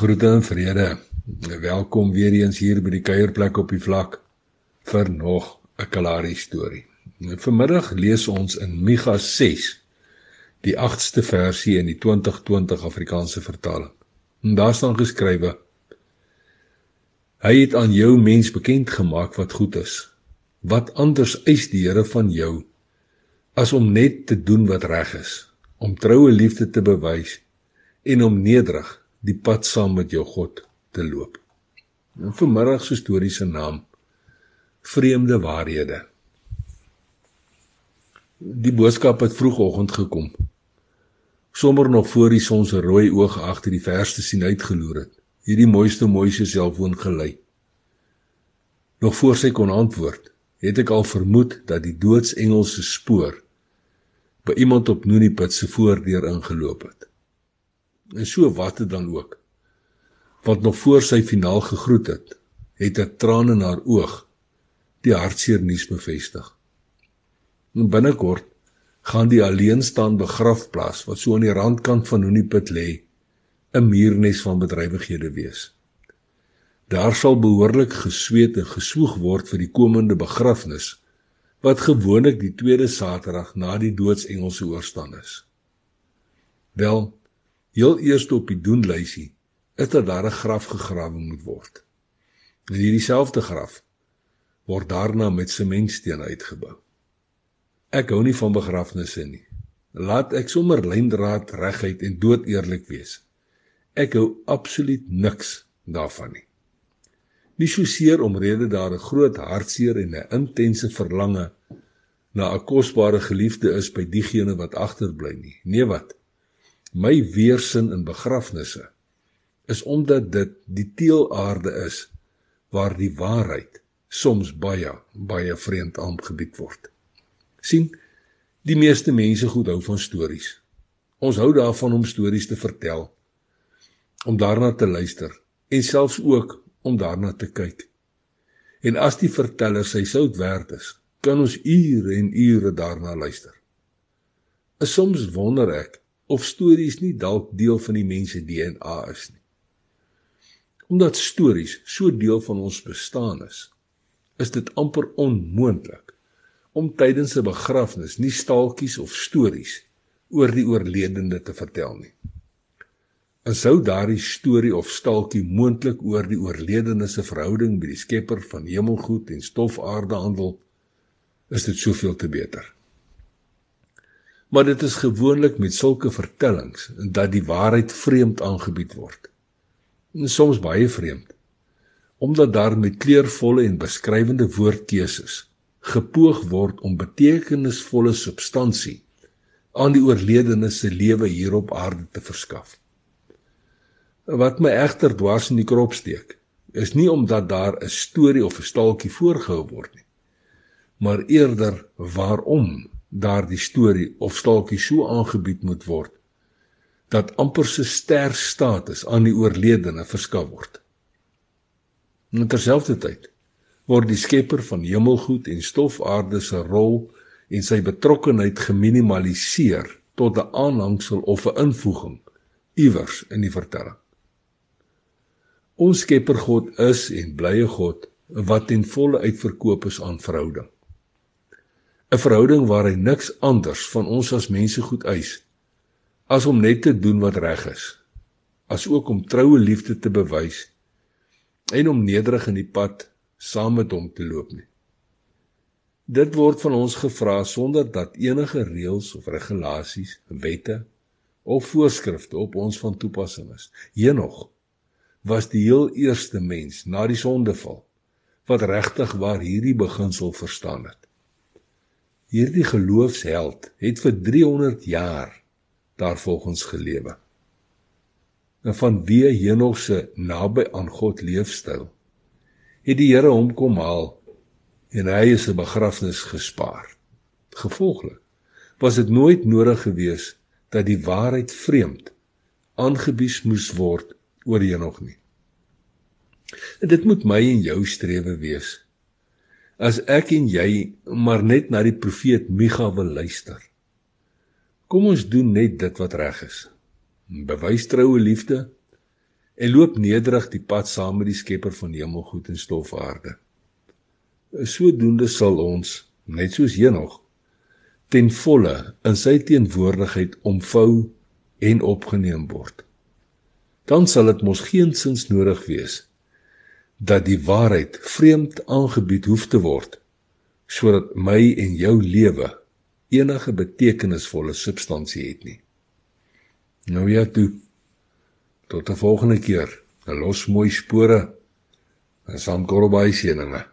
Groete en vrede. Welkom weer eens hier by die kuierplek op die vlak vir nog 'n Kalahari storie. Vanmiddag lees ons in Micha 6, die 8ste versie in die 2020 Afrikaanse vertaling. En daar staan geskrywe: Hy het aan jou mens bekend gemaak wat goed is. Wat anders eis die Here van jou as om net te doen wat reg is, om troue liefde te bewys en om nederig die pad saam met jou God te loop. En vanmiddag se storie se naam Vreemde waarhede. Die boodskap het vroegoggend gekom. Sommer nog voor die son se rooi oog agter die verste sien uitgeloer het. Hierdie mooiste mooise selfoon gelei. Nog voor sy kon antwoord, het ek al vermoed dat die doodsengel se spoor by iemand op Nooniput se voordeur ingeloop het. En so wat het dan ook. Want nog voor sy finaal gegroet het, het 'n traan in haar oog die hartseer nuus bevestig. En binnekort gaan die alleenstaan begrafplaas wat so aan die randkant van Honeypit lê, 'n muurnes van bedrywighede wees. Daar sal behoorlik gesweet en geswoeg word vir die komende begrafnis wat gewoonlik die tweede Saterdag na die doodsengel se oorstaan is. Wel, heel eers op die doenlysie is dat daar 'n graf gegrawe moet word. En hierdie selfde graf word daarna met sementsteen uitgebou. Ek hou nie van begrafnisse nie. Laat ek sommer lyndraad reguit en dood eerlik wees. Ek hou absoluut niks daarvan nie. Nie soseer omrede daar 'n groot hartseer en 'n intense verlange na 'n kosbare geliefde is by diegene wat agterbly nie. Nee wat? My weersin in begrafnisse is omdat dit die teelaarde is waar die waarheid soms baie baie vreemd aangebied word. sien, die meeste mense goed hou van stories. Ons hou daarvan om stories te vertel, om daarna te luister en selfs ook om daarna te kyk. En as die verteller sy sout werd is, kan ons ure en ure daarna luister. En soms wonder ek of stories nie dalk deel van die mense DNA is nie. Omdat stories so deel van ons bestaan is, is dit amper onmoontlik om tydens 'n begrafnis nie staaltjies of stories oor die oorledene te vertel nie. En sou daardie storie of staaltjie moontlik oor die oorledene se verhouding met die Skepper van hemelgoed en stofaarde handel, is dit soveel te beter maar dit is gewoonlik met sulke vertellings dat die waarheid vreemd aangebied word. En soms baie vreemd, omdat daar met kleurvolle en beskrywende woordkeuses gepoog word om betekenisvolle substansie aan die oorledene se lewe hier op aarde te verskaf. Wat my egter dwars in die krop steek, is nie omdat daar 'n storie of 'n staaltjie voorgehou word nie, maar eerder waarom daardie storie of staaltjie so aangebied moet word dat amper se ster status aan die oorledene verskaf word. En terselfdertyd word die skepper van hemelgoed en stofaarde se rol en sy betrokkeheid geminimaliseer tot 'n aanhangsel of 'n invoeging iewers in die vertelling. Ons Skepper God is en bly 'n God wat ten volle uitverkoop is aan verhouding. 'n verhouding waar hy niks anders van ons as mense goed eis as om net te doen wat reg is, as ook om troue liefde te bewys en om nederig in die pad saam met hom te loop nie. Dit word van ons gevra sonder dat enige reëls of regulasies, wette of voorskrifte op ons van toepassing is. Henog was die heel eerste mens na die sondeval wat regtig waar hierdie beginsel verstaan het. Hierdie geloofsheld het vir 300 jaar daarvolgens gelewe. En van wie Henog se naby aan God leefstyl het die Here hom kom haal en hy is 'n begrafnis gespaar. Gevolglik was dit nooit nodig gewees dat die waarheid vreemd aangebies moes word oor Henog nie. En dit moet my en jou strewe wees as ek en jy maar net na die profeet Micha wil luister. Kom ons doen net dit wat reg is. Bewys troue liefde en loop nederig die pad saam met die Skepper van hemelgoed en stofaarde. Sodoende sal ons, net soos Henog, ten volle in sy teenwoordigheid omvou en opgeneem word. Dan sal dit mos geensins nodig wees dat die waarheid vreemd aangebied hoef te word sodat my en jou lewe enige betekenisvolle substansie het nie. Nou ja toe. Tot 'n volgende keer. Los mooi spore. En saam korrelbaai seëninge.